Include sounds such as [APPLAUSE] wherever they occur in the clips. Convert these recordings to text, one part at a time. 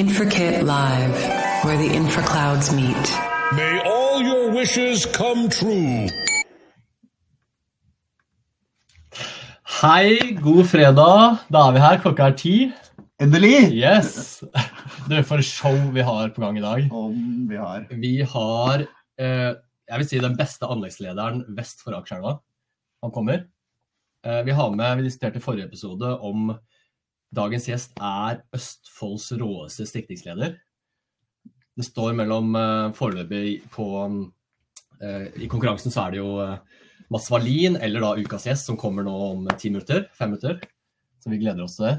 Infracate Live, where the infraclouds meet. May all your wishes come true. Hei, god fredag. Da er vi her. Klokka er ti. Endelig! Yes! Du, for show vi har på gang i dag. Om vi har Vi har eh, jeg vil si den beste anleggslederen vest for Akerselva. Han kommer. Eh, vi har med, vi diskuterte i forrige episode om dagens gjest er Østfolds råeste stikningsleder. Det står mellom eh, foreløpig på eh, I konkurransen så er det jo eh, Mats Wallin eller da ukas gjest som kommer nå om ti minutter. Fem minutter. Så vi gleder oss til det.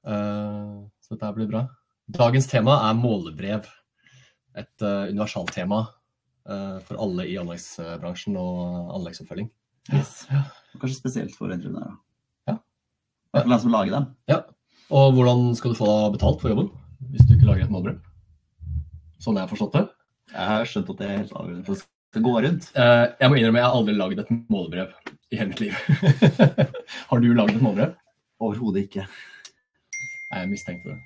Så dette blir bra. Dagens tema er målebrev. Et universalt tema eh, for alle i anleggsbransjen og anleggsoppfølging. yes. Kanskje spesielt for entreprenører. Den som lager dem. Ja. Og hvordan skal du få betalt for jobben hvis du ikke lager et målbrød? Sånn jeg har forstått det. Jeg har skjønt at det er helt avgjørende for at det skal gå rundt. Eh, jeg må innrømme jeg har aldri laget et målbrev i hele mitt liv. [LAUGHS] har du laget et målbrev? Overhodet ikke. Nei, Jeg mistenkte det.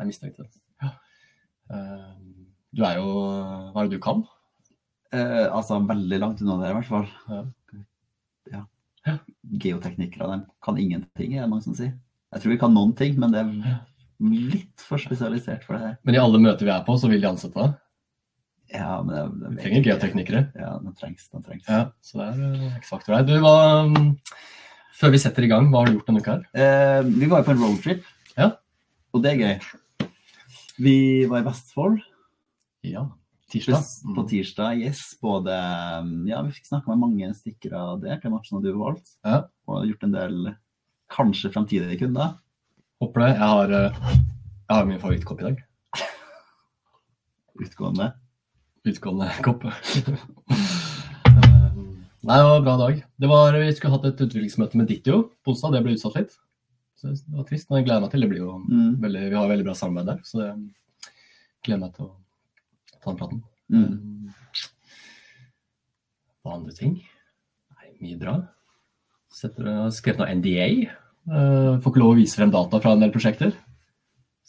Jeg mistenkte det. Ja. Eh, du er jo Hva er det du kan? Eh, altså veldig langt unna det, i hvert fall. Ja. Ja. av dem kan ingenting, er det mange som sier. Jeg tror vi kan noen ting, men det er litt for spesialisert for det her. Men i alle møter vi er på, så vil de ansette deg. Ja, men det, det Vi trenger geoteknikere. Ja, det trengs. Det trengs. Ja, så det er eh, X-faktor her. Du, hva mm, Før vi setter i gang, hva har du gjort denne uka her? Eh, vi var jo på en roadtrip, Ja. og det er gøy. Vi var i Vestfold. Ja. Tirsdag. På tirsdag, yes. Både Ja, vi fikk snakka med mange stikkere av det, hvilke matcher du har valgt. Ja. Og gjort en del kanskje fremtidige kunder. Håper det. Jeg har, eh, jeg har min favorittkopp i dag. Utgående. Utgående [LAUGHS] kopp. Eh, Nei, det var en bra dag. Det var, vi skulle hatt et utviklingsmøte med Ditto på onsdag. Det ble utsatt litt. Så det var trist, men jeg gleder meg til. Det blir jo Mm. veldig, vi har veldig bra samarbeid der, så det gleder meg til å ta den platen. Mm. Hva andre ting? Nei, mye bra. Setter, skrevet noe NDA. Uh, får ikke lov å vise frem data fra en del prosjekter.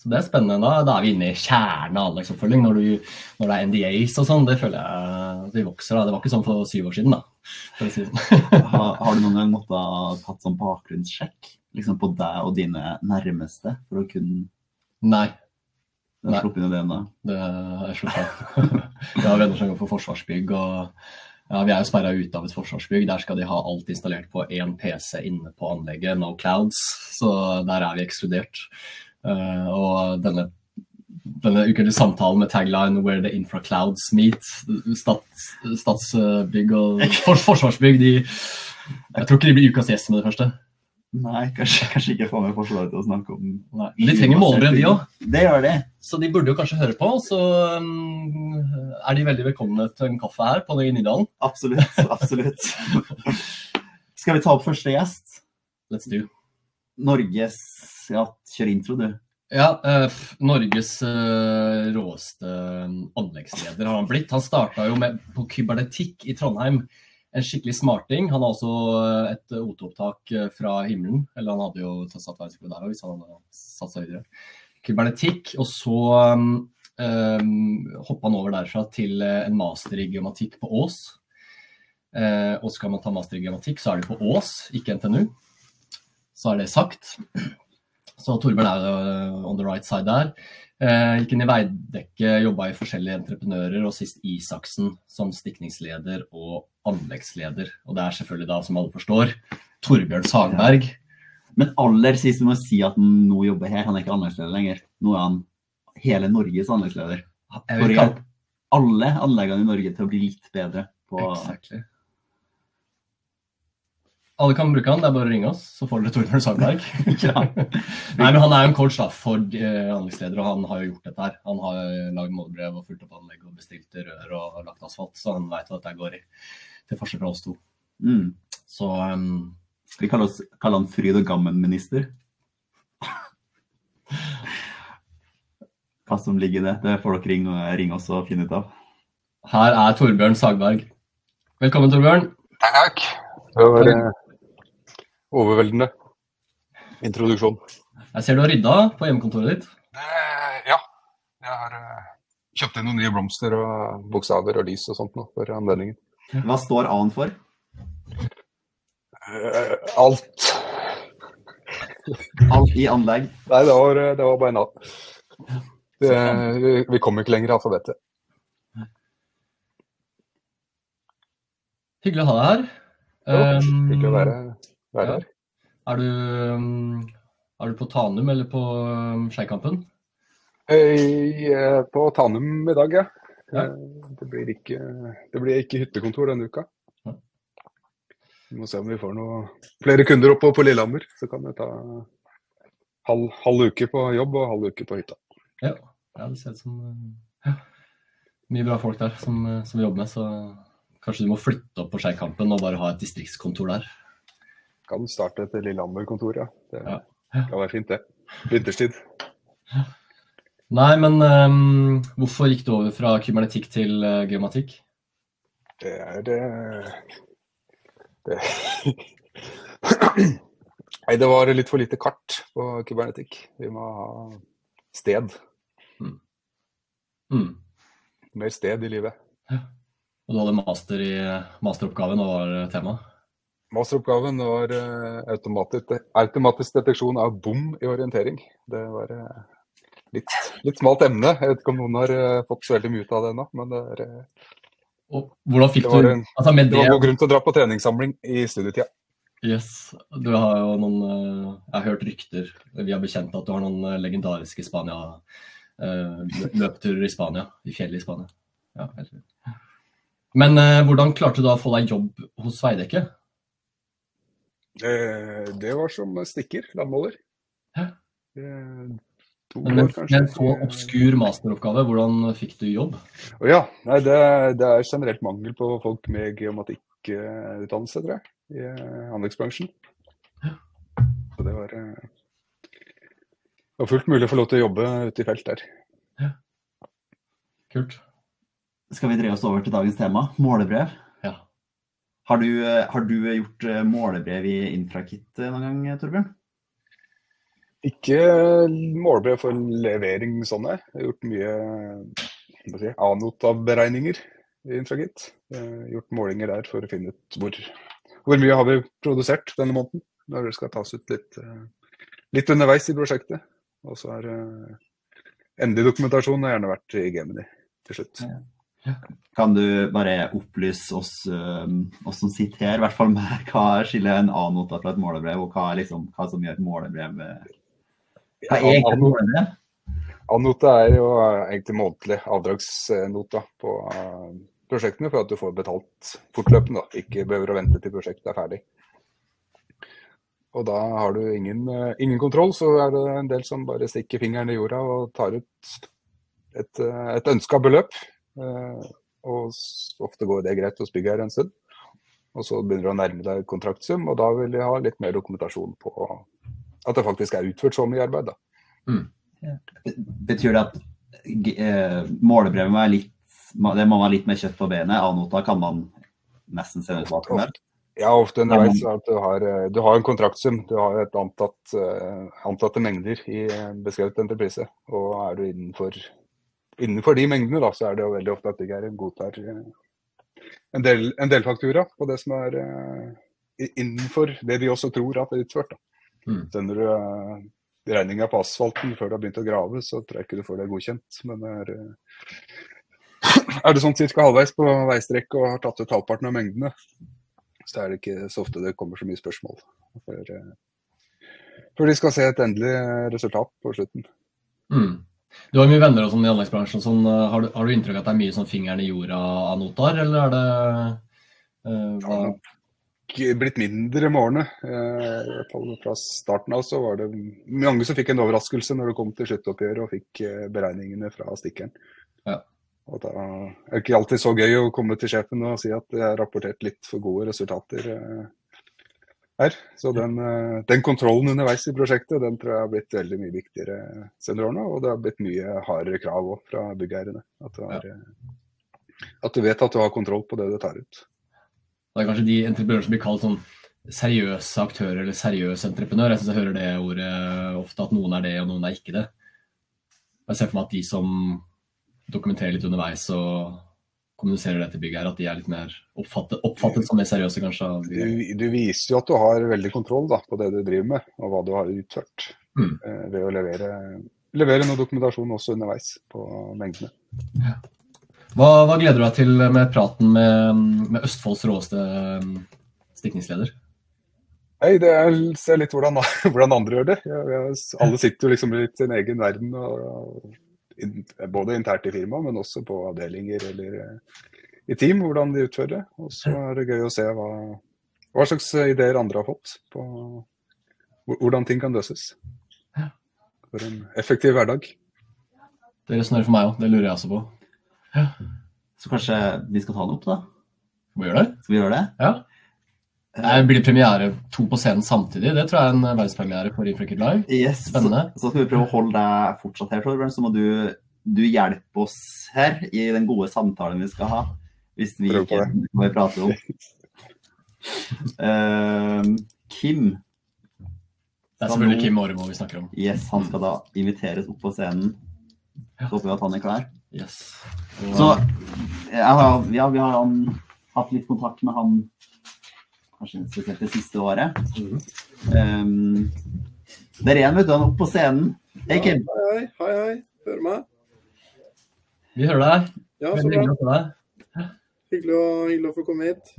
Så det er spennende. Da, da er vi inne i kjernen av anleggsoppfølging. Når, du, når det er NDAs og sånn, det føler jeg at vi vokser. Da. Det var ikke sånn for syv år siden, da. Si sånn. [LAUGHS] Har, har du noen gang måttet tatt sånn bakgrunnssjekk liksom på deg og dine nærmeste for å kunne Nei, Nei. sluppet inn i det ennå? det har jeg slutta. Jeg [LAUGHS] har venner som går for Forsvarsbygg. og ja, Vi er jo sperra ute av et forsvarsbygg. Der skal de ha alt installert på én PC inne på anlegget, no clouds. Så der er vi ekskludert. Uh, og denne, denne ukentlige samtalen med tagline 'Where the infraclouds meet', stats, Statsbygg og [LAUGHS] for, Forsvarsbygg, de Jeg tror ikke de blir ukas gjest med det første. Nei, kanskje, kanskje ikke få med forslaget til å snakke om Nei. Men de trenger målebrev, de òg. Det gjør de. Så de burde jo kanskje høre på. Så um, er de veldig velkomne til en kaffe her på Nydalen. Absolutt. Absolutt. Skal vi ta opp første gjest? Let's do. Norges Ja, kjør intro, du. Ja, eh, Norges eh, råeste anleggsleder har han blitt. Han starta jo med, på kybernetikk i Trondheim. En skikkelig smarting. Han har også eh, et OT-opptak eh, fra himmelen. Eller han hadde jo satt verdensrekord der òg, hvis han hadde satt seg videre. Kybernetikk. Og så um, hoppa han over derfra til eh, en master i geomatikk på Ås. Uh, og skal man ta master i geomatikk, så er det på Ås, ikke NTNU. Så er det sagt. Så Torbjørn er jo eh, on the right side der. Eh, gikk inn i Veidekke, jobba i forskjellige entreprenører, og sist Isaksen som stikningsleder og anleggsleder. Og det er selvfølgelig da, som alle forstår, Torbjørn Sagberg. Men aller sist må jeg si at han nå jobber her. Han er ikke anleggsleder lenger. Nå er han hele Norges anleggsleder. For å hjelpe alle anleggene i Norge til å bli litt bedre på Exactly. Alle kan bruke han, det er bare å ringe oss, så får dere Torbjørn Sagberg. [LAUGHS] [LAUGHS] Nei, men Han er jo en coach da, for eh, anleggsledere, og han har jo gjort dette her. Han har jo lagd målbrev og fulgt opp anlegg og bestilt rør og lagt asfalt, så han veit hva dette går i. Til forskjell fra oss to. Mm. Så um, Vi kaller, oss, kaller han fryd og gammen-minister. Hva som ligger i det, det får dere ringe, ringe oss og finne ut av. her er Torbjørn Sagberg. Velkommen, Torbjørn. Takk. Det var eh, overveldende introduksjon. Jeg ser du har rydda på hjemmekontoret ditt. ja. Jeg har eh, kjøpt inn noen nye blomster og bokstaver og lys og sånt nå for anledningen. Hva står A-en for? Eh, alt. Alt i anlegg. Nei, det var, det var bare en A. Det, vi, vi kom ikke lenger i alfabetet. Hyggelig å ha deg her. Jo, Hyggelig å være, være ja. her. Er du, um, er du på Tanum eller på um, Skeikampen? Jeg er på Tanum i dag, ja. Ja. Eh, Det blir ikke, det blir ikke hyttekontor denne uka. Ja. Vi må se om vi får noe flere kunder oppe på Lillehammer. Så kan vi ta halv, halv uke på jobb og halv uke på hytta. Ja. ja, det ser ut som uh, ja. mye bra folk der som, som vi jobber med, så kanskje du må flytte opp på Skeikampen og bare ha et distriktskontor der. Kan starte et Lillehammer-kontor, ja. Det Ja. Ja. kan være fint, det. Vinterstid. Nei, men um, hvorfor gikk du over fra kybernetikk til uh, geomatikk? Det er det, det. [CLEARS THROAT] Nei, det var litt for lite kart på kybernetikk. Vi må ha sted. Mm. Mer sted i livet. Og du hadde master i masteroppgaven, og var temaet? Masteroppgaven var eh, automatisk, automatisk deteksjon av bom i orientering. Det var eh, litt, litt smalt emne. Jeg vet ikke om noen har eh, fått så veldig mye ut av det ennå, men det, er, fikk det var du en Altså med det det var god grunn til å dra på treningssamling i studietida. Yes, du har jo noen Jeg har hørt rykter vi har bekjent at du har noen legendariske Spania løpturer i Spania, i fjellet i Spania. Ja. Men hvordan klarte du da å få deg jobb hos Veidekke? Eh, Det var som stikker, landmåler. Hæ? Eh, Men år, en så obskur masteroppgave, hvordan fikk du jobb? Ja, nei, det, det er generelt mangel på folk med geomatikkutdannelse, tror jeg, i eh, anleggsbransjen. Så det var, det var fullt mulig å få lov til å jobbe ute i felt der. Kult. Skal vi dreie oss over til dagens tema, målebrev. Ja. Har du, eh, har du gjort eh, målebrev i Infrakit eh, noen gang, Torbjørn? Ikke målebrev for levering sånn jeg. Har gjort mye si, A-nota-beregninger i Infrakit. Gjort målinger der for å finne ut hvor, hvor mye har vi produsert denne måneden. Når det skal tas ut litt, eh, litt underveis i prosjektet. Og så eh, endelig dokumentasjon har gjerne vært i Gemini til slutt. Kan du bare opplyse oss, oss som sitter her, i hvert fall meg, [LAUGHS] hva skiller en A-nota fra et målebrev, og hva, liksom, hva som gjør et målebrev eh, Hva er egentlig et målebrev? A-nota er jo egentlig månedlig avdragsnota på eh, prosjektene for at du får betalt fortløpende. da. Ikke behøver å vente til prosjektet er ferdig. Og da har du ingen, ingen kontroll, så er det en del som bare stikker fingeren i jorda og tar ut et, et ønska beløp. Eh, Og ofte går det greit hos byggherre en stund. Og så begynner du å nærme deg kontraktsum, og da vil de ha litt mer dokumentasjon på at det faktisk er utført så mye arbeid. da. Betyr det at eh, målebrevet må være litt det må være litt mer kjøtt på benet? A-nota kan man nesten sende tilbake med? Ja, ofte underveis at du har, eh, du har en kontraktsum. Du har et antatt, antatte mengder i beskrevet entreprise. Og er du innenfor, innenfor de mengdene, da, så er det jo veldig ofte at det godtar er en, del, en delfaktura på det som er eh, innenfor det de også tror at er utført. Da. Mm. Sender du uh, regninga på asfalten før du har begynt å grave, så tror jeg ikke du får det godkjent. Men er, eh, er du sånn ca. halvveis på veistrekk og har tatt ut halvparten av mengdene, så er det ikke så ofte det kommer så mye spørsmål. Før, eh, før de skal se et endelig resultat på slutten. Mm. Du har mye venner og sånn i anleggsbransjen. Sånn, uh, har, du, har du inntrykk av at det er mye sånn fingeren i jorda av notar, eller er det uh, Det hva? blitt mindre med årene. Eh, fall fra starten av så var det mange som fikk en overraskelse når det kom til sluttoppgjøret og fikk eh, beregningene fra stikkeren. Ja. Og da er det ikke alltid så gøy å komme til sjefen og si at jeg har rapportert litt for gode resultater eh, her. Så den, eh, den kontrollen underveis i prosjektet den tror jeg har blitt veldig mye viktigere senere årene. Og det har blitt mye hardere krav òg fra byggeierne. At, eh, at du vet at du har kontroll på det du tar ut. Det er kanskje de entreprenører som blir kalt sånn seriøse aktører eller seriøs entreprenør. Jeg syns jeg hører det ordet ofte, at noen er det og noen er ikke det. Jeg ser for meg at de som dokumenterer litt underveis og kommuniserer dette bygget her, at de er litt mer oppfattet, oppfattet som mer seriøse, kanskje. Du, du viser jo at du har veldig kontroll da, på det du driver med, og hva du har utført. Mm. eh, ved å levere, levere noe dokumentasjon også underveis på mengdene. Hva, hva gleder du deg til med praten med, med Østfolds råeste um, stikningsleder? Nei, det er se litt hvordan, [LAUGHS] hvordan andre gjør det. Jeg, er, alle sitter jo liksom i sin egen verden, og, og både internt i firmaet, men også på avdelinger eller eh, i team, hvordan de utfører det. Og så er det gøy å se hva, hva slags ideer andre har fått på hvordan ting kan løses. For en effektiv hverdag. Det resonnerer for meg òg, det lurer jeg også på. Så kanskje vi skal ta det opp, da? Skal vi gjøre det? Skal vi gjøre det? Ja. Nei, blir premiere to på scenen samtidig? Det tror jeg er en verdenspremiere for Infranked Live. Yes. Spennende. Så, så skal vi prøve å holde deg fortsatt her, Torbjørn. Så må du, du hjelpe oss her i den gode samtalen vi skal ha. Hvis vi ikke må prate vi prater om. uh, Kim, Det er selvfølgelig Kim Åremo vi snakker om. yes, han skal da inviteres opp på scenen. Så håper vi at han er klar. Yes. Så har, ja, vi har hatt litt kontakt med han kanskje spesielt det siste året. Um, det er én, vet du. Han er oppe på scenen. Hei, Kim. Hei, hei, hei, hei. Hører meg? vi hører deg. Ja, så bra. hyggelig å deg. Hyggelig å, hyggelig å få komme hit.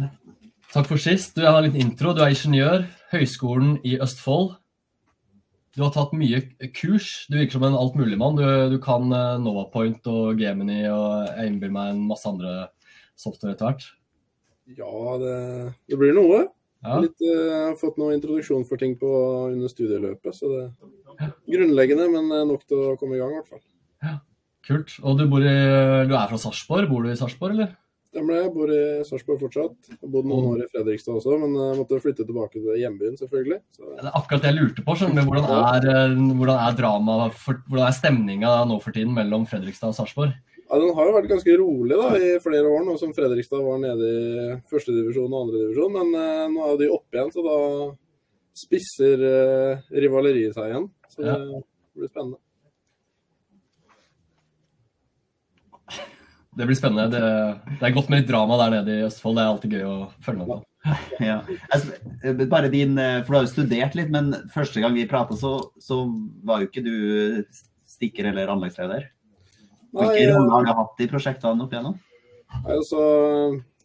Takk for sist. Du, jeg har en liten intro. Du er ingeniør. Høgskolen i Østfold. Du har tatt mye kurs. Du virker som en altmuligmann. Du, du kan eh, NovaPoint og Gemini og jeg innbiller meg en masse andre software etter hvert. Ja, det, det blir noe. Ja. Litt, eh, har fått noe introduksjon for ting på, under studieløpet, så det er grunnleggende, men eh, nok til å komme i gang, i hvert fall. Ja. Kult. Og du, bor i, du er fra Sarpsborg. Bor du i Sarpsborg, eller? Stemmer det. Jeg bor i Sarpsborg fortsatt. Jeg har bodd noen år i Fredrikstad også, men jeg måtte flytte tilbake til hjembyen, selvfølgelig. Så, Det er akkurat det jeg lurte på. skjønner du. Hvordan er, eh, hvordan er drama, for, hvordan er stemninga nå for tiden mellom Fredrikstad og Sarpsborg? Ja, den har jo vært ganske rolig da, i flere år, nå som Fredrikstad var nede i førstedivisjon og andredivisjon. Men eh, nå er de oppe igjen, så da spisser eh, rivaleriet seg igjen. Så Ja. det blir spennende. Det blir spennende. Det, det er godt med litt drama der nede i Østfold. Det er alltid gøy å følge med på. [LAUGHS] Ja. Altså, bare din, eh, for du har jo studert litt, men første gang vi prata, så, så var jo ikke du stikker eller anleggsleder. Hvilken eh, har du hatt i prosjektene opp igjennom? Nei, altså,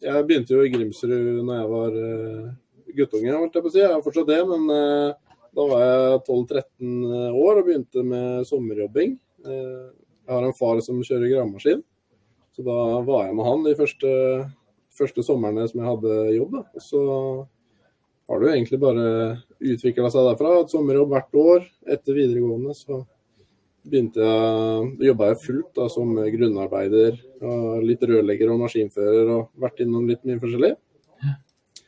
jeg begynte jo i Grimsrud når jeg var uh, guttunge, holdt jeg på å si. Jeg er fortsatt det, men uh, da var jeg 12-13 år og begynte med sommerjobbing. Uh, jeg har en far som kjører gravemaskin, så da var jeg med han de første, første somrene som jeg hadde jobb. Da. Og så har det jo egentlig bare utvikla seg derfra. Et sommerjobb hvert år. Etter videregående så begynte jeg, jobba jeg fullt da, som grunnarbeider. Og litt rørlegger og maskinfører og vært innom litt mye forskjellig.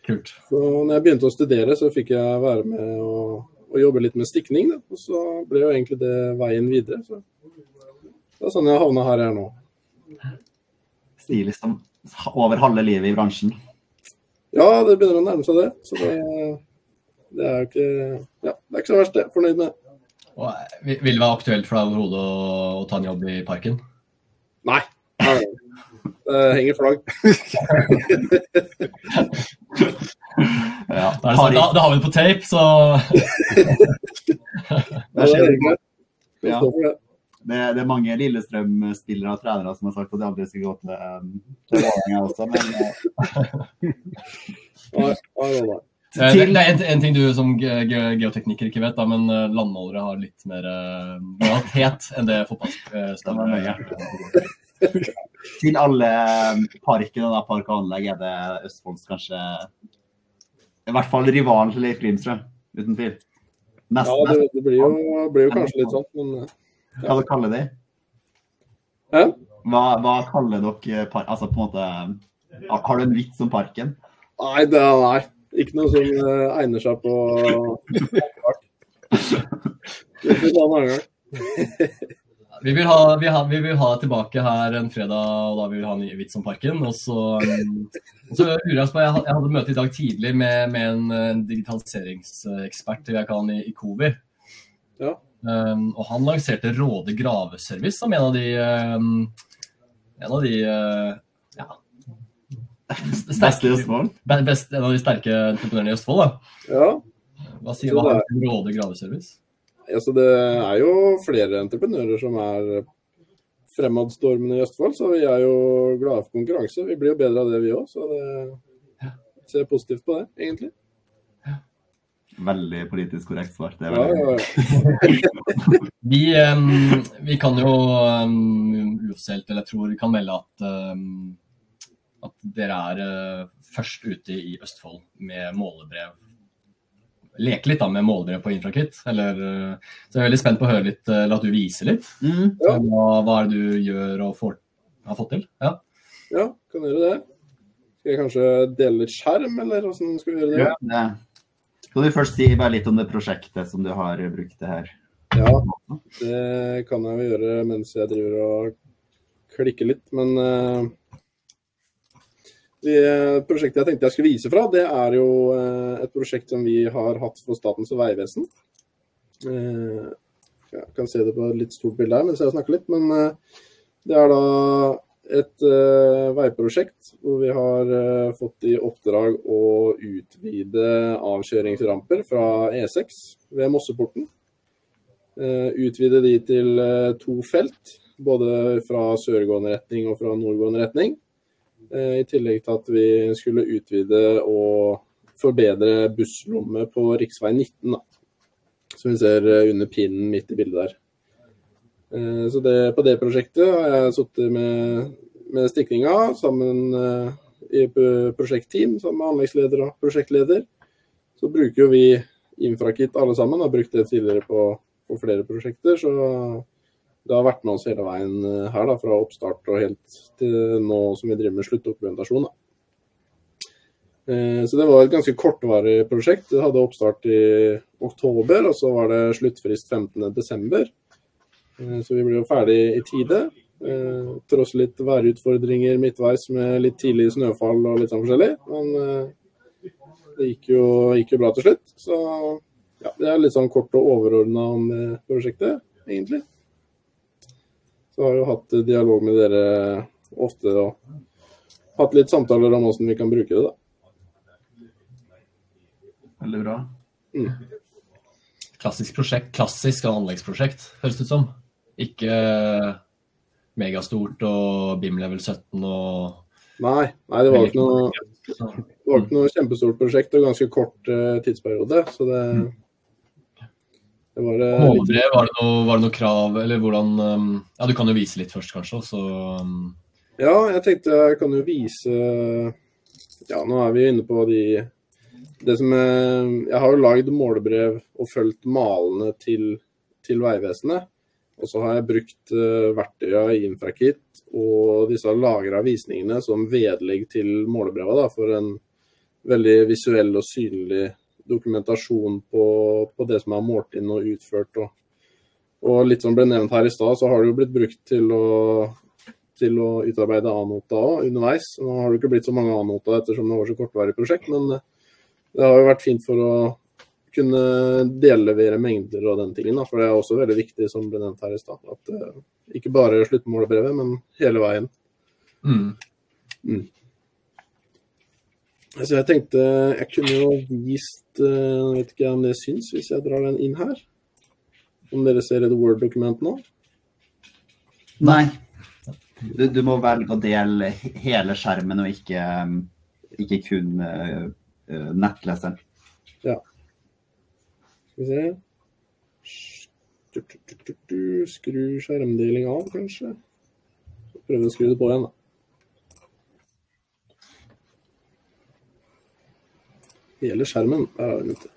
Kult. Så når jeg begynte å studere, så fikk jeg være med og, og jobbe litt med stikning. Da. Og så ble jo egentlig det veien videre. Så det er sånn jeg havna her jeg er nå. Stilig som over halve livet i bransjen. Ja, det begynner å nærme seg det. Så det, det er jo ikke Ja, det er ikke så verst, det. Fornøyd med det. Og, eh, vil det være aktuelt for deg overhodet å, å ta en jobb i parken? Nei. nei. Det henger flagg. Ja. Da, er det sånn, da, da har vi det på tape, så det er hyggelig. Ja. det. Det, er mange Lillestrøm-spillere og trenere som har sagt at de aldri skal gå til, um, til Vålerenga også, men eh. Eh, til, det er en, en ting du som ge ge geotekniker ikke vet, da, men eh, landmålere har litt mer uh, enn det fotballspillere gjør. til alle parkene, da, park og anlegg, er det Østfolds kanskje I hvert fall rivalen til Leif Grimstrøm, uten tvil. Ja, det, det blir, jo, blir jo kanskje litt sånn, men ja. Hva kaller de? Hæ? Hva, hva kaller dere park... Altså på en måte Har har du en vits om parken? Nei, det er nei. Ikke noe som uh, egner seg på Det får vi ta en annen gang. [LAUGHS] Vi vil, ha, vi, ha, vi vil ha tilbake her en fredag, og da vil vi ha en ny vits om parken. Og så, um, og så lurer jeg på, jeg hadde møte i dag tidlig med, med en, en digitaliseringsekspert jeg kan i, i Covi. Ja. Um, og han lanserte Råde graveservice som en av de um, En av de uh, ja, Beste i Østfold. best, en av de sterke entreprenørene i Østfold. da. Ja, Hva sier du om Råde graveservice? altså det er jo flere entreprenører som er fremadstormende i Østfold, så vi er jo glade for konkurranse. Vi blir jo bedre av det, vi òg. Så det ser positivt på det, egentlig. Veldig politisk korrekt svar. Det er Ja, ja, ja. [LAUGHS] Vi, um, vi kan jo um, uoffisielt, eller jeg tror vi kan melde at, um, at dere er uh, først ute i Østfold med målebrev. Leke litt da med målebrev på Infrakritt. Eller, uh, så jeg er veldig spent på å høre litt, uh, eller at du viser litt. Mm. Ja. Hva, hva er det du gjør og får, har fått til? Ja. ja, kan gjøre det. Skal jeg kanskje dele litt skjerm, eller hvordan skal vi gjøre det? Ja, det. Skal du først si bare litt om det prosjektet som du har brukt det her? Ja, det kan jeg jo gjøre mens jeg driver og klikker litt. Men eh, det prosjektet jeg tenkte jeg skulle vise fra, det er jo eh, et prosjekt som vi har hatt for Statens vegvesen. Eh, jeg kan se det på et litt stort bilde her mens jeg snakker litt. Men eh, det er da et veiprosjekt hvor vi har fått i oppdrag å utvide avkjøringsramper fra E6 ved Mosseporten. Utvide de til to felt, både fra sørgående retning og fra nordgående retning. Eh, I tillegg til at vi skulle utvide og forbedre busslommet på rv. 19, da. som vi ser eh, under pinnen midt i bildet der. Eh, Så det, på det prosjektet har jeg sittet med, med stikninga sammen i prosjektteam sammen med anleggsleder og prosjektleder. Så bruker jo vi Infrakit alle sammen, har brukt det tidligere på, på flere prosjekter. Så det har vært med oss hele veien eh, her, da, fra oppstart og helt til nå som vi driver med sluttdokumentasjon. Da. Eh, Så det var et ganske kortvarig prosjekt. Det hadde oppstart i oktober, og så var det sluttfrist 15.12. Eh, Så vi ble jo ferdig i tide. Tross litt værutfordringer midtveis med litt tidlig snøfall og litt sånn forskjellig. Men det gikk jo, gikk jo bra til slutt. Så ja, det er litt sånn kort og overordna om prosjektet, egentlig. Så har jo hatt eh, dialog med dere ofte og hatt litt samtaler om hvordan vi kan bruke det, da. Veldig bra. Klassisk prosjekt, klassisk anleggsprosjekt, høres det ut som. Ikke megastort og BIM level 17 og Nei, nei det var ikke noe Det var ikke noe kjempestort prosjekt og ganske kort eh, tidsperiode. Så det, det var eh, litt var det, noe, var det noe krav, eller hvordan um, Ja, du kan jo vise litt først, kanskje, og så um, Ja, jeg tenkte jeg kan jo vise Ja, nå er vi inne på de Det som er, Jeg har jo lagd målebrev og fulgt malene til, til Vegvesenet. Og så har jeg brukt verktøyene verktøya i Infrakit og disse lagra visningene som vedlegg til målebreva da, for en veldig visuell og synlig dokumentasjon på, på det som er målt inn og utført. Og, og litt som ble nevnt her i stad, så har det jo blitt brukt til å til å utarbeide A-nota underveis. Nå har det ikke blitt så mange A-nota ettersom det var så kortvarig prosjekt, men eh, det har jo vært fint for å kunne dellevere mengder og den tingen. Da. For det er også veldig viktig, som ble nevnt her i stad, at eh, ikke bare sluttmålebrevet, men hele veien. mm. Så jeg tenkte jeg kunne jo vist eh, Jeg vet ikke om det syns hvis jeg drar den inn her. Om dere ser et Word-dokument nå? Nei. Du, du må velge å dele hele skjermen og ikke, um, ikke kun uh, nettleseren. Ja. Skal vi se. Skru skjermdeling av, kanskje. Prøve å skru det på igjen, da. Hele skjermen. Der er den ute.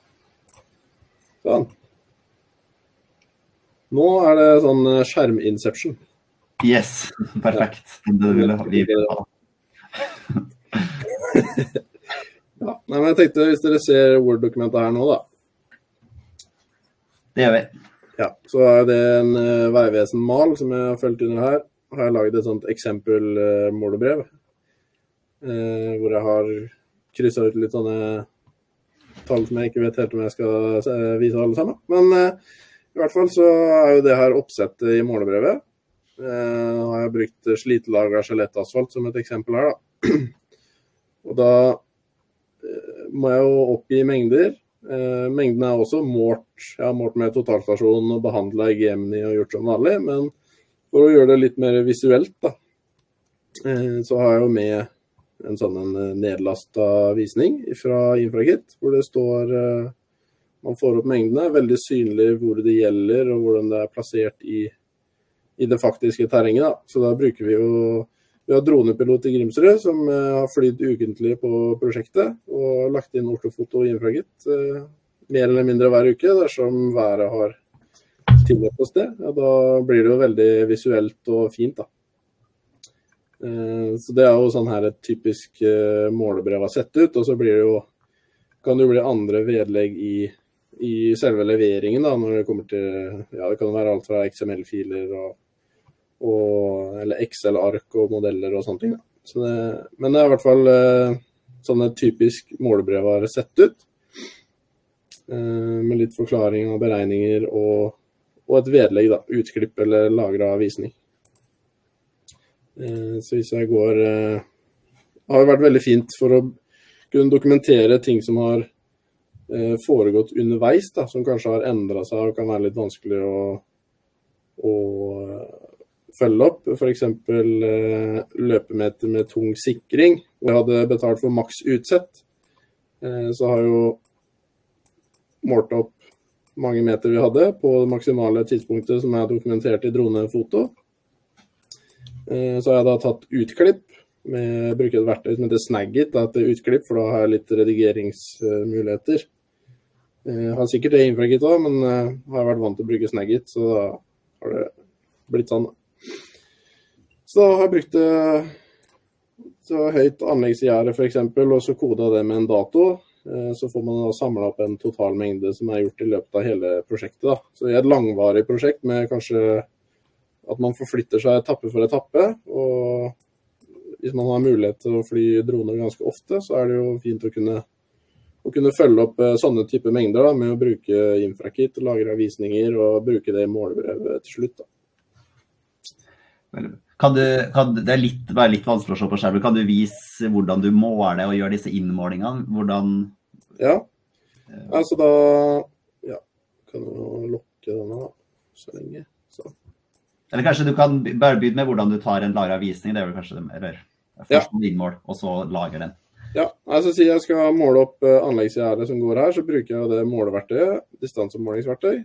Sånn. Nå er det sånn eh, skjerminception. Yes, perfekt. Det ville vi ha. [LAUGHS] Ja. Nei, men jeg tenkte, hvis dere ser Word-dokumentet her nå, da. Det gjør vi. Ja, så er det en uh, Vegvesen-mal som jeg har fulgt under her. Har jeg laget et sånt eksempel-målebrev. Uh, hvor jeg har kryssa ut litt sånne tall som jeg ikke vet helt om jeg skal eh, vise alle sammen. Men eh, I hvert fall så er jo det her oppsettet i målebrevet. Eh, har jeg brukt slitelaga skjelettasfalt som et eksempel her, da. [CLEARS THROAT] Og da eh, må jeg jo oppgi mengder. Eh, mengden er også målt. Jeg har målt med totalstasjonen og behandla i Gemini og gjort som vanlig. Men for å gjøre det litt mer visuelt, da, så har jeg jo med en sånn en eh, nedlasta visning fra Infragit, hvor det står eh, Man får opp mengdene, veldig synlig hvor det gjelder og hvordan det er plassert i, i det faktiske terrenget. Da. Så da bruker vi jo vi har dronepilot i Grimsrud som eh, har flydd ukentlig på prosjektet og lagt inn ortofoto i Infragit mer eller mindre hver uke dersom været har tillatt oss det. Ja, da blir det jo veldig visuelt og fint. da. Eh, Så det er jo sånn her et typisk eh, målebrev har sett ut. Og så blir det jo, kan det jo bli andre vedlegg i, i selve leveringen, da, når det kommer til Ja, det kan være alt fra XML-filer og, og Eller Excel-ark og modeller og sånne ting. Så det, men det er i hvert fall eh, sånn et typisk målebrev har sett ut. Med litt forklaring og beregninger og, og et vedlegg, da. Utklipp eller lagra visning. Eh, Så hvis jeg går eh, har vært veldig fint for å kunne dokumentere ting som har eh, foregått underveis, da, som kanskje har endra seg og kan være litt vanskelig å, å følge opp. F.eks. Løpemeter med tung sikring. hvor Jeg hadde betalt for maks utsett. Så har jeg jo målt opp mange meter vi hadde på det maksimale tidspunktet som er dokumentert i dronefoto. Eh, Så har jeg da tatt utklipp. Med, bruker et verktøy som heter Snagit da, til utklipp, for da har jeg litt redigeringsmuligheter. Jeg har sikkert det innenfor Git òg, men eh, har vært vant til å bruke Snagit, så da har det blitt sånn. Så da har jeg brukt så høyt anleggsgjerde f.eks., og så koda det med en dato. Eh, Så får man da samla opp en total mengde som er gjort i løpet av hele prosjektet. Da. Så i et langvarig prosjekt med kanskje at man forflytter seg etappe for etappe. Og hvis man har mulighet til å fly droner ganske ofte, så er det jo fint å kunne, å kunne følge opp eh, sånne type mengder da, med å bruke infrakit, lagre visninger og bruke det i målebrevet til slutt. Kan du, kan, det er litt, være litt vanskelig å se på skjermen. Kan du vise hvordan du måler og gjør disse innmålingene? Hvordan Ja, altså da ja, kan jo lukke denne så lenge. Så. Eller kanskje du kan bare begynne med hvordan du tar en lagra visning. Det er vel kanskje det, eller først ja. innmål, og så lager den. Ja, altså Si jeg skal måle opp uh, anleggsgjerdet som går her, så bruker jeg det måleverktøyet. Distansemålingsverktøy.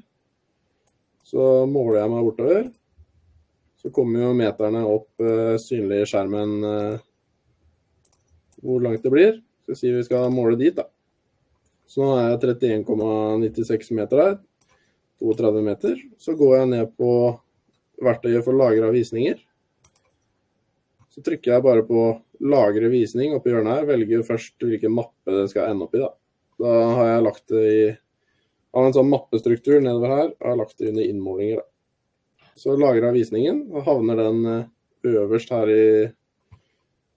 Så måler jeg meg bortover. Så kommer jo meterne opp uh, synlig i skjermen uh, hvor langt det blir. Så sier vi skal måle dit, da. Så nå er jeg 31,96 meter her. 32 meter. Så går jeg ned på verktøyet for lagra visninger. Så trykker jeg bare på 'lagre visning' oppi hjørnet her. Velger først hvilken mappe det skal ende opp i. Da Da har jeg lagt det i av en sånn mappestruktur nedover her. Og har lagt det under innmålinger. Da. Så lagra visningen, og havner den øverst her i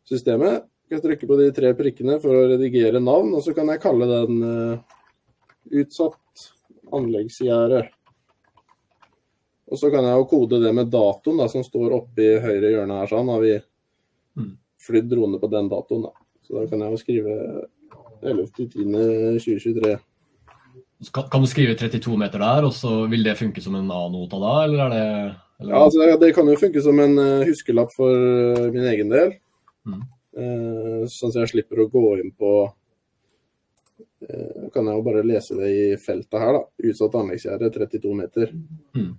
systemet. Jeg trykker på de tre prikkene for å redigere navn, og så kan jeg kalle den utsatt anleggsgjerde. Og så kan jeg jo kode det med datoen da, som står oppe i høyre hjørne her. sånn, Har vi flydd drone på den datoen, da. Så da kan jeg jo skrive 11.10.2023. Kan, kan du skrive 32 meter der, og så vil det funke som en A-nota da, eller er det eller? Ja, altså, Det kan jo funke som en uh, huskelapp for uh, min egen del. Mm. Uh, sånn at jeg slipper å gå inn på Kan jeg jo bare lese det i feltet her, da. Utsatt anleggsgjerde 32 meter. Mm.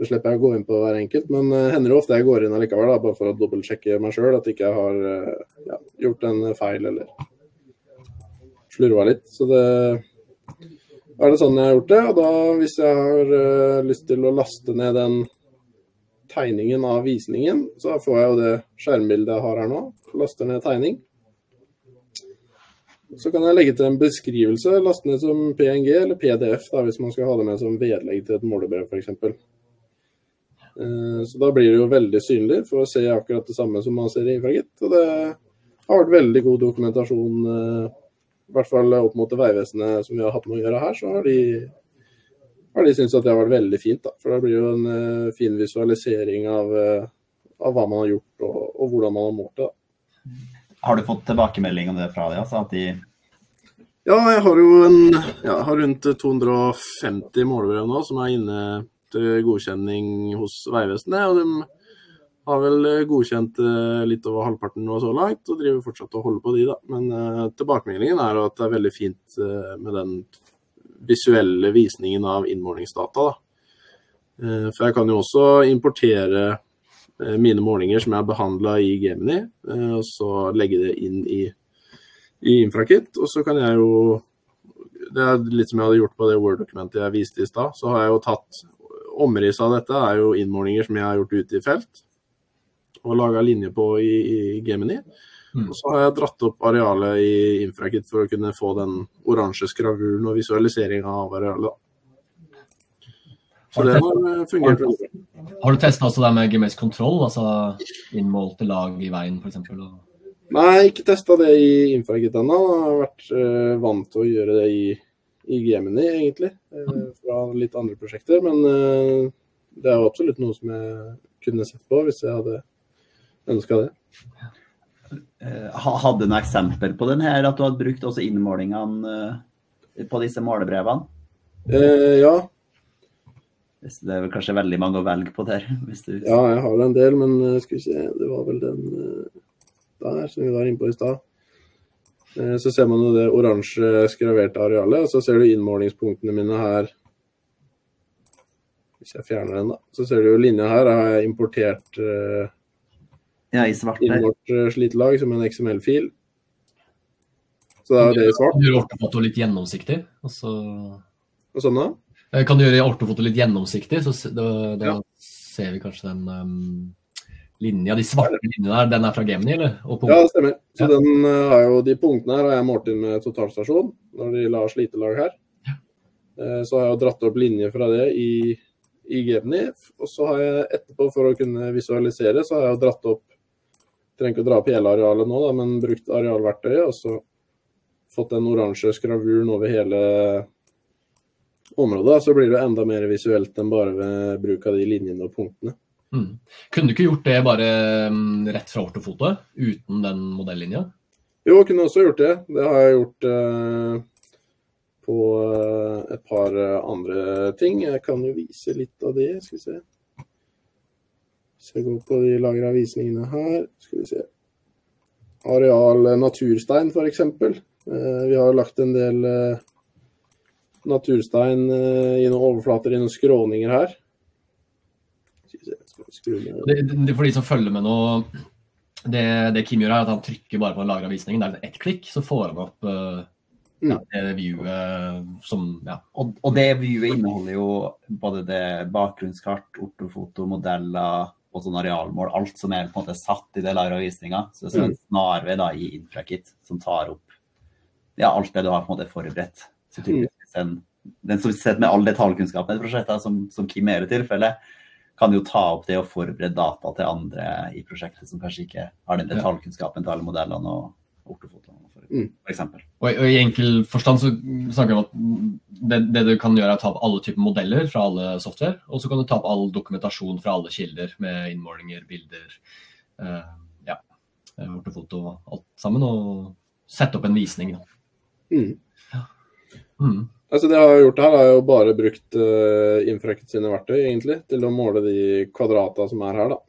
Så slipper jeg å gå inn på hver enkelt. Men uh, hender det ofte jeg går inn allikevel, da, bare for å dobbeltsjekke meg sjøl at ikke jeg har uh, ja, gjort en feil eller slurva litt. Så det er det sånn jeg har gjort det. Og da, hvis jeg har uh, lyst til å laste ned den tegningen av visningen, så får jeg jo det skjermbildet jeg har her nå. Laster ned tegning. Så kan jeg legge til en beskrivelse, laste ned som PNG eller PDF, da, hvis man skal ha det med som vedlegg til et målebrev f.eks. Så da blir det jo veldig synlig for å se akkurat det samme som man ser i infragitt. Og det har vært veldig god dokumentasjon, i hvert fall opp mot Vegvesenet som vi har hatt med å gjøre her, så har de har de syntes at det har vært veldig fint. da, For det blir jo en eh, fin visualisering av, eh, av hva man har gjort og, og hvordan man har målt det. da. Har du fått tilbakemelding om det fra dem? Altså, de Ja, jeg har jo en, ja, har rundt 250 målbrev nå som er inne til godkjenning hos Vegvesenet. Og de har vel godkjent eh, litt over halvparten nå så langt, og driver fortsatt og holder på de, da. Men eh, tilbakemeldingen er at det er veldig fint eh, med den visuelle visningen av innmålingsdata. da. Eh, For jeg kan jo også importere eh, mine målinger som jeg har behandla i Gemini, eh, og så legge det inn i, i Infrakit. Og så kan jeg jo Det er litt som jeg hadde gjort på det Word-dokumentet jeg viste i stad. Så har jeg jo tatt Omrisset av dette er jo innmålinger som jeg har gjort ute i felt, og laga linje på i, i Gemini. Mm. Og så har jeg dratt opp arealet i Infrakit for å kunne få den oransje skravuren og visualiseringa av arealet. Så det har eh, fungert veldig bra. Har du testa også det med GMS kontroll, altså innmålte lag i veien f.eks.? Nei, ikke testa det i Infrakit ennå. Har vært uh, vant til å gjøre det i, i Gemini, egentlig. eh, fra litt andre prosjekter. Men eh, det er jo absolutt noe som jeg kunne sett på hvis jeg hadde ønska det. Hadde du noe eksempel på den her, at du hadde brukt også innmålingene eh, på disse målebrevene? Eh, ja, Det er vel kanskje veldig mange å velge på der. Hvis du... ja, jeg har en del, men eh, skal vi se Det var vel den eh, der som vi var inne på i stad. Eh, Så ser man jo det oransje skraverte arealet, og så ser du innmålingspunktene mine her. Hvis jeg fjerner den, da. Så ser du jo linja her. Har jeg importert uh, Ja, i svart innmålt uh, slitelag som en XML-fil. Så det er det i svart. Kan du gjøre ortofoto litt gjennomsiktig? Og så Og sånn da. Eh, Kan du gjøre ortofoto litt gjennomsiktig, så da, da Ja. ser vi kanskje den um, linja, de svarte linjene der, den er fra Gemini, eller? Ja, det stemmer. Så Ja. den eh, har jo, De punktene her har jeg målt inn med totalstasjon når de la slitelag her. Ja. Så har jeg jo dratt opp linjer fra det i, i Gemini. Og så har jeg etterpå, for å kunne visualisere, så har jeg jo dratt opp Trenger ikke å dra opp hele arealet nå, da, men brukt arealverktøyet. Og så fått den oransje skravuren over hele området. Så blir det enda mer visuelt enn bare ved bruk av de linjene og punktene. Mm. Kunne du ikke gjort det bare um, rett fra ortofotoet, uten den modellinja? Jo, jeg kunne også gjort det. Det har jeg gjort eh, på eh, et par eh, andre ting. Jeg kan jo vise litt av det. Skal vi se. Hvis jeg går på de lagra visningene her, skal vi se. Areal eh, naturstein, f.eks. Eh, vi har lagt en del eh, naturstein i noen overflater i noen skråninger her. Skal vi se, skal vi skru ned. Det, det, for de som følger med nå, det, det Kim gjør er at han trykker bare på den lagra visningen. Det er ett klikk, så får han opp uh, ja, det viewet som ja. Og, og det viewet inneholder jo både det bakgrunnskart, ortofoto, modeller og sånn arealmål. Alt som er på en måte satt i det lagra visninga. Så det er en snarvei da i Infrakit som tar opp ja, alt det du har på en måte forberedt. Så typisk en, Den som sitter med all detaljkunnskapen i et prosjekt, som, som Kim er i tilfellet, kan jo ta opp det og forberede data til andre i prosjektet som kanskje ikke har den detaljkunnskapen til alle modellene og ortofotoene, for, Mm. eksempel. Og, og i enkel forstand så snakker vi om at det, det du kan gjøre er å ta opp alle typer modeller fra alle software, og så kan du ta opp all dokumentasjon fra alle kilder med innmålinger, bilder, eh, ja, ortofoto og alt sammen, og sette opp en visning. Da. Mm. Mm. Altså Det jeg har gjort her, er jo bare brukt uh, Infraket sine verktøy egentlig, til å måle de kvadrata som er her. da.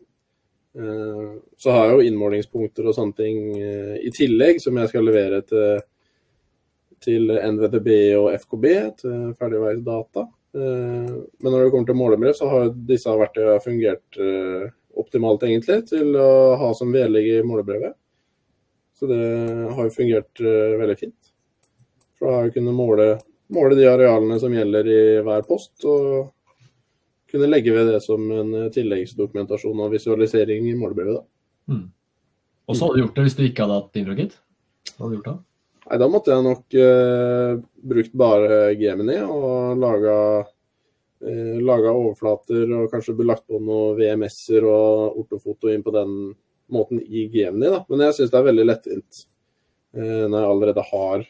Uh, så har jeg jo innmålingspunkter og sånne ting uh, i tillegg, som jeg skal levere til, til NVDB og FKB, til ferdigveis data. Eh, men når det kommer til målebrev, så har disse verktøyene fungert eh, optimalt egentlig til å ha som vedlegg i målebrevet. Så det har jo fungert eh, veldig fint. For da har jeg kunnet måle måle de arealene som gjelder i hver post, og kunne legge ved det som en eh, tilleggsdokumentasjon og visualisering i målebrevet. Mm. Og så hadde du gjort det hvis du ikke hadde hatt Infragit? Nei, da måtte jeg nok eh, brukt bare Gemini og laga, eh, laga overflater og kanskje belagt på noen VMS-er og ortofoto inn på den måten i Gemini. Da. Men jeg syns det er veldig lettvint eh, når jeg allerede har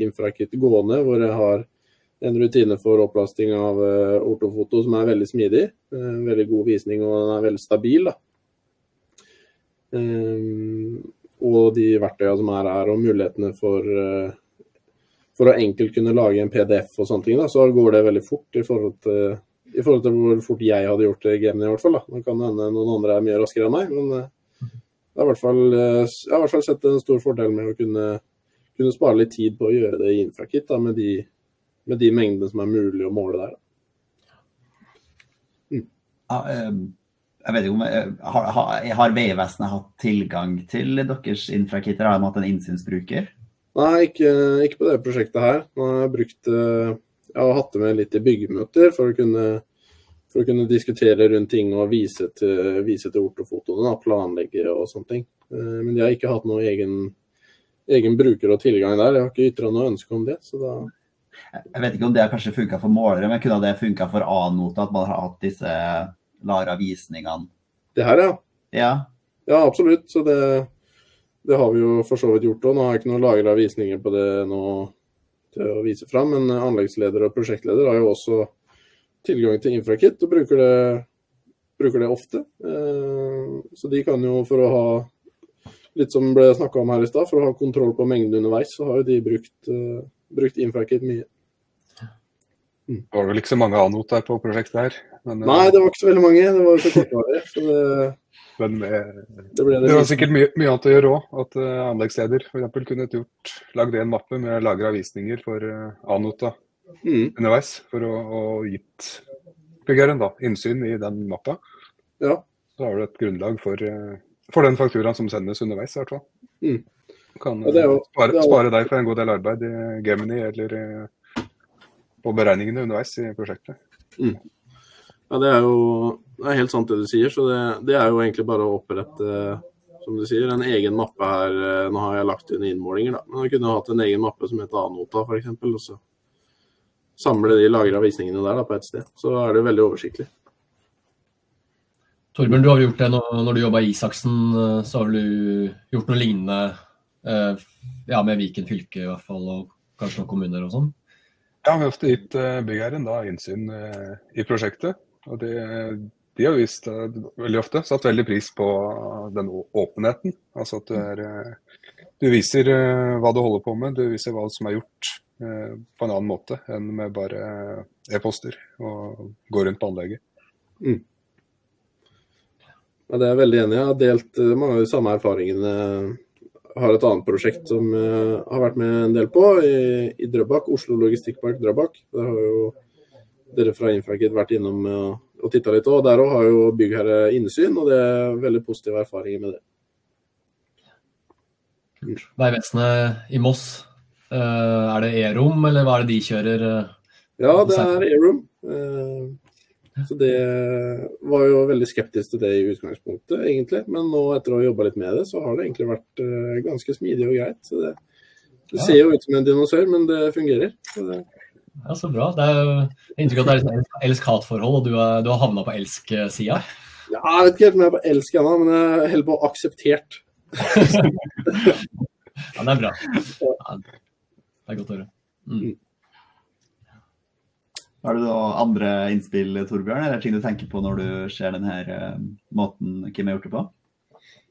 Infrakit gående, hvor jeg har en rutine for opplasting av uh, ortofoto som er veldig smidig. Uh, veldig god visning, og den er veldig stabil. da. Og de verktøyene som er her, og mulighetene for, for å enkelt kunne lage en PDF og sånne ting, da, så går det veldig fort i forhold til, i forhold til hvor fort jeg hadde gjort det i Gemini. i hvert fall. Da. Det kan hende noen andre er mye raskere enn meg, men jeg har, i hvert fall, jeg har i hvert fall sett en stor fordel med å kunne, kunne spare litt tid på å gjøre det i Infrakit da, med, de, med de mengdene som er mulig å måle der. Mm. Ja, um jeg vet ikke om jeg, har, har, har Vegvesenet hatt tilgang til deres infrakitter? Har de hatt en innsynsbruker? Nei, ikke, ikke, på det prosjektet her. Nå har jeg brukt Jeg har hatt det med litt i byggemøter for å kunne, for å kunne diskutere rundt ting og vise til, vise til ortofotoene, planlegge og sånne ting. Men de har ikke hatt noen egen, egen bruker og tilgang der. Jeg har ikke ytra noe ønske om det. så da jeg vet ikke om det har kanskje funka for målere, men kunne det funka for A-nota? At man har hatt disse Lara-visningene. Det her, ja. ja. Ja, absolutt. Så det, det har vi jo for så vidt gjort òg. Nå har jeg ikke noen lagra visninger på det nå til å vise fram, men anleggsleder og prosjektleder har jo også tilgang til Infrakit og bruker det, bruker det ofte. Eh, så de kan jo, for å ha litt som ble snakka om her i stad, for å ha kontroll på mengden underveis, så har jo de brukt, uh, brukt Infracket mye. Det var vel ikke så mange A-not på prosjektet her? Men, Nei, det var ikke så veldig mange. Det var så kortvarig. Så det, men med, det, det, det var sikkert mye, mye, annet å gjøre òg. At uh, anleggssteder f.eks. kunne gjort, lagd en mappe med lagra visninger for uh, A-nota mm. underveis. For å, å gitt byggeren da, innsyn i den mappa. Ja. Så har du et grunnlag for, uh, for den fakturaen som sendes underveis, i hvert fall. Mm. Kan jo, spare, spare, deg for en god del arbeid i Gemini eller på beregningene underveis i prosjektet. Mm. Ja, Det er jo det er helt sant det du sier. så Det, det er jo egentlig bare å opprette som du sier, en egen mappe her. Nå har jeg lagt inn innmålinger, da. Men jeg kunne hatt en egen mappe som heter A-nota f.eks. Og så samle de lagra visningene der da, på ett sted. Så er det veldig oversiktlig. Torbjørn, du har gjort det når, når du jobba i Isaksen. Så har du gjort noe lignende ja, med Viken fylke i hvert fall, og kanskje noen kommuner og sånn? Ja, vi har ofte gitt byggherren da innsyn i prosjektet. Og det, de har vist veldig ofte satt veldig pris på den åpenheten. Altså at du, er, du viser hva du holder på med, du viser hva som er gjort på en annen måte enn med bare e-poster og gå rundt på anlegget. Mm. Ja, det er jeg veldig enig i. Jeg har delt mange av de samme erfaringene. Jeg har et annet prosjekt som jeg har vært med en del på, i, i Drøbak. Oslo Logistikkpark Drøbak. Der har jo dere fra Infrakid vært innom og, og titta litt. og Der òg har jo byggherre innsyn, og det er veldig positive erfaringer med det. Vegvesenet i Moss, er det E-rom, eller hva er det de kjører? Ja, det er E-rom. Så det var jo veldig skeptisk til det i utgangspunktet, egentlig. Men nå etter å ha jobba litt med det, så har det egentlig vært ganske smidig og greit. Så det, det ser jo ut som en dinosaur, men det fungerer. Så det ja, Så bra. Det er jo inntrykk av at det er et elsk-hat-forhold, og du, er, du har havna på elsk-sida? Ja, jeg vet ikke helt om jeg er på elsk ennå, men jeg holder på akseptert. [LAUGHS] ja, det er bra. Ja, det er godt å høre. Mm. Har du noen andre innspill, Torbjørn, eller ting du tenker på når du ser denne uh, måten Kim har gjort det på?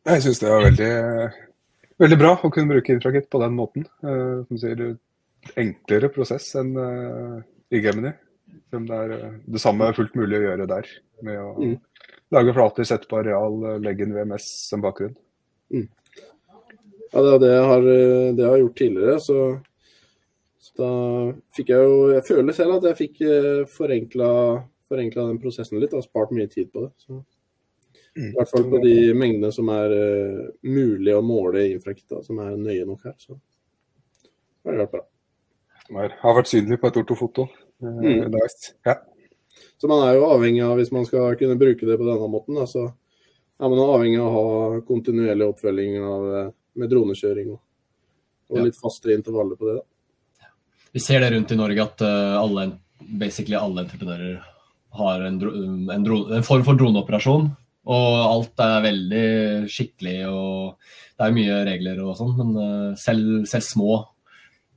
Jeg syns det var veldig, veldig bra å kunne bruke Infrakit på den måten. Uh, som sier, enklere prosess enn uh, i Gemini. Som det er det samme er fullt mulig å gjøre der. Med å mm. lage flater, sette på areal, legge inn VMS som bakgrunn. Mm. Ja, det er det jeg har, det jeg har gjort tidligere. Så, så, da fikk jeg jo Jeg føler selv at jeg fikk uh, forenkla, forenkla den prosessen litt og spart mye tid på det. Så. Mm. I hvert fall på de mengdene som er uh, mulig å måle i Infrakta, som er nøye nok her. Så det har vært bra har vært synlig på et ortofoto. Mm. Nice. Ja. Så man er jo avhengig av, hvis man skal kunne bruke det på denne måten, da, så er man avhengig av å ha kontinuerlig oppfølging av, eh, med dronekjøring og, og litt fastere intervaller på det. Da. Vi ser det rundt i Norge at uh, alle, basically alle entreprenører har en, en, en form for droneoperasjon. Og alt er veldig skikkelig og det er mye regler og sånn, men uh, selv, selv små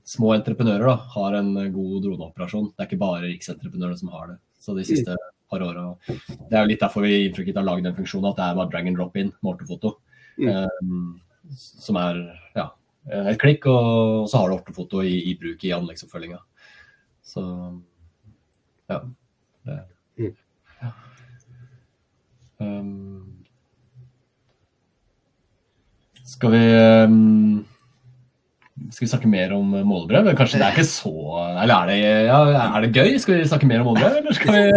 små entreprenører da, har en god droneoperasjon. Det er ikke bare riksentreprenørene som har det. Så de siste par åra Det er jo litt derfor vi inntrykket har lagd den funksjonen at det er bare drag and drop in med ortofoto. Mm. Um, som er ja, et klikk, og så har du ortofoto i, i bruk i anleggsoppfølginga. Så ja. Det, Mm. ja. Um, skal vi um, Skal vi snakke mer om målebrev? Kanskje det er ikke så Eller er det, ja, er det gøy? Skal vi snakke mer om målebrev, eller skal vi [LAUGHS]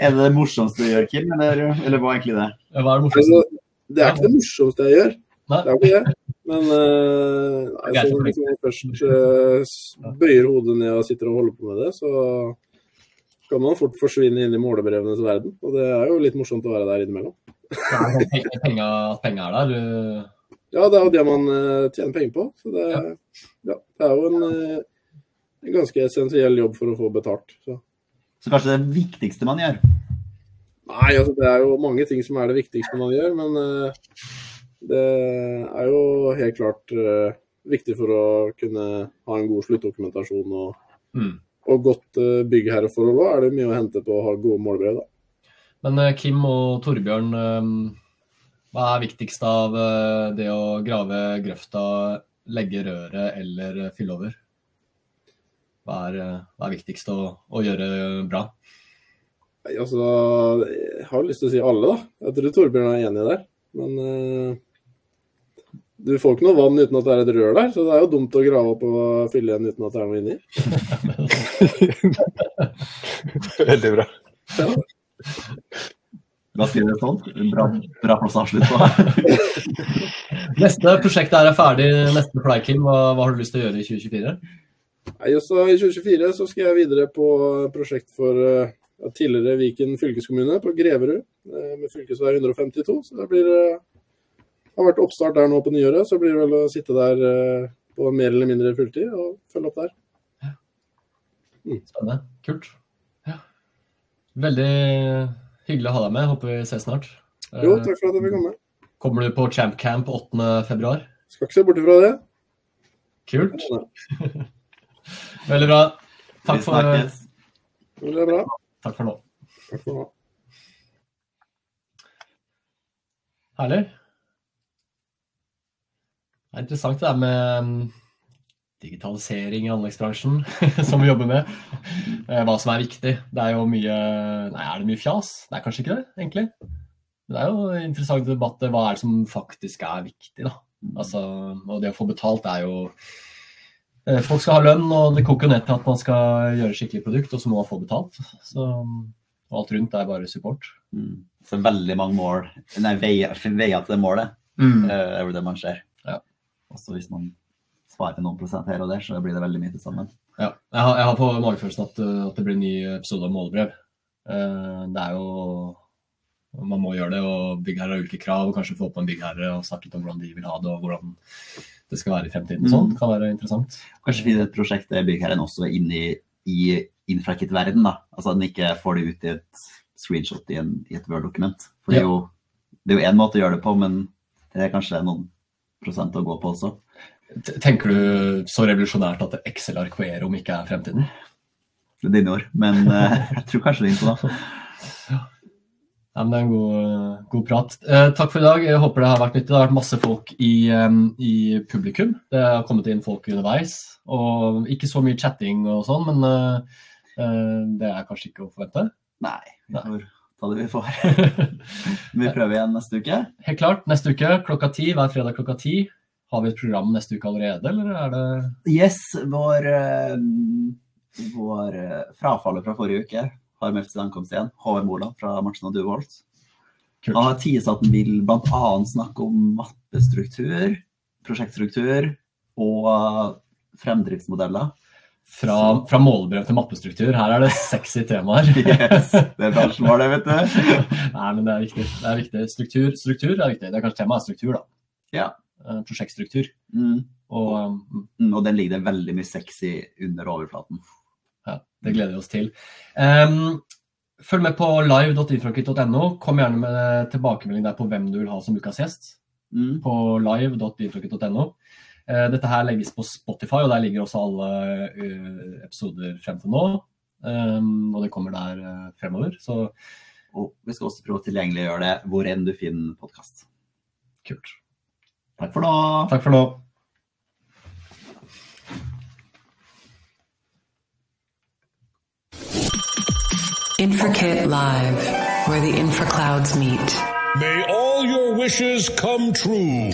Er det det morsomste du gjør, Kim, eller, eller hva er egentlig det? Hva er det morsomste? Altså, det er ikke det morsomste jeg gjør. Nei. Det er jo ikke det. Men uh, hvis man først uh, bøyer hodet ned og sitter og holder på med det, så kan man fort forsvinne inn i målebrevenes verden. Og det er jo litt morsomt å være der innimellom. At penger er der? du- Ja, det er jo det man uh, tjener penger på. Så det, ja, det er jo en, en ganske essensiell jobb for å få betalt. Så. Så kanskje det viktigste man gjør? Nei, altså det er jo mange ting som er det viktigste man gjør, men det er jo helt klart uh, viktig for å kunne ha en god sluttdokumentasjon og, Mm. og godt uh, byggherreforhold. òg, er det mye å hente på å ha gode målbrev. da. Men uh, Kim og Torbjørn, eh, hva er viktigst av eh, det å grave grøfta, legge røret eller eh, fylle over? Hva er, eh, hva er viktigst å, å gjøre bra? Nei, altså, jeg har lyst til å si alle, da. Jeg tror Torbjørn er enig der. Men eh, du får ikke noe vann uten at det er et rør der, så det er jo dumt å grave opp og fylle igjen uten at det er noe inni. [LAUGHS] Veldig bra. Da sier vi det sånn. Bra, bra plass å avslutte på. [LAUGHS] Neste prosjekt er ferdig, neste play, Kim. Hva, hva har du lyst til å gjøre i 2024? Nei, også I 2024 så skal jeg videre på prosjekt for eh, ja, tidligere Viken fylkeskommune på Greverud eh, med fylkesvei 152. Så det blir eh, har vært oppstart der nå på nyåret, så blir det vel å sitte der eh, på mer eller mindre fulltid og følge opp der. Spennende. Kult. Ja. Veldig hyggelig å ha deg med. Håper vi ses snart. Jo, takk for at jeg fikk komme. Kommer du på Champ Camp 8. februar? Skal ikke se bort ifra det. Kult. [LAUGHS] Veldig bra. Takk for, det er bra. takk for nå. Takk for nå. Herlig. Det er interessant det der med mm, digitalisering i anleggsbransjen, [LAUGHS] som vi jobber med. Eh, Hva som er viktig. Det er jo mye Nei, er det mye fjas? Det er kanskje ikke det, egentlig. Men det er jo en interessant debatt. Hva er det som faktisk er viktig, da? Altså, og det å få betalt er jo eh, Folk skal ha lønn, og det koker ned til at man skal gjøre skikkelig produkt, og så må man få betalt. Så og alt rundt er bare support. Mm. Så veldig mange mål, nei, veier, veier til det målet, Mm. eh, er det man ser. Ja. Også hvis man sparer noen prosent her og der, så blir det veldig mye til sammen. Ja, jeg har, jeg har på magefølelsen at, uh, at det blir en ny episode av Målebrev. Eh, det er jo Man må gjøre det, og byggherrer har ulike krav. og Kanskje få opp en byggherre og snakke litt om hvordan de vil ha det, og hvordan det skal være i fremtiden. Sånn. mm. kan være interessant. Kanskje finne et prosjekt der byggherren også er inne i, i infrakit-verden, da. Altså at den ikke får det ut i et screenshot i, en, i et Word-dokument. For det er jo det er jo én måte å gjøre det på, men det er kanskje noen å gå på også. Tenker du så revolusjonært at Excel-ark og Erom ikke er fremtiden? Det er dine ord, men eh, [LAUGHS] jeg tror kanskje det er innpå da. Ja, men Det er en god, god prat. Eh, takk for i dag. Jeg håper det har vært nyttig. Det har vært masse folk i, i publikum. Det har kommet inn folk underveis. Og ikke så mye chatting og sånn, men eh, eh, det er kanskje ikke å forvente. Nei, vi får ta det vi får. [LAUGHS] Vi prøver igjen neste uke. Helt klart. Neste uke klokka ti, hver fredag klokka ti. Har vi et program neste uke allerede, eller er det Yes, vår, eh, vår eh, frafallet fra forrige uke har meldt sin ankomst igjen. Håvard Moland fra Martsen og Duvolt. kult? Han har teaset at han vil bl.a. snakke om mattestruktur, prosjektstruktur og fremdriftsmodeller. Fra, fra målebrev til mappestruktur. Her er det sexy temaer. [LAUGHS] Yes, det er bransjen var det, vet du. [LAUGHS] Nei, men det er viktig. Det er viktig. Struktur, struktur er viktig. Det er kanskje temaet er struktur, da. Ja. Eh, Prosjektstruktur. Mm. Og Mm, Og den ligger det veldig mye sexy under overflaten. Ja, det gleder vi oss til. Um, følg med på live.infrokit.no. Kom gjerne med tilbakemelding der på hvem du vil ha som ukas gjest. Mm. På live.infrokit.no. Eh, Dette her legges på Spotify, og der ligger også alle eh, episoder frem til nå. Um, og det kommer der eh, fremover, så Og vi skal også prøve å tilgjengeliggjøre det hvor enn du finner podkast. kult. Takk for nå. Takk for nå. Infricate Live, where the infraclouds meet. May all your wishes come true.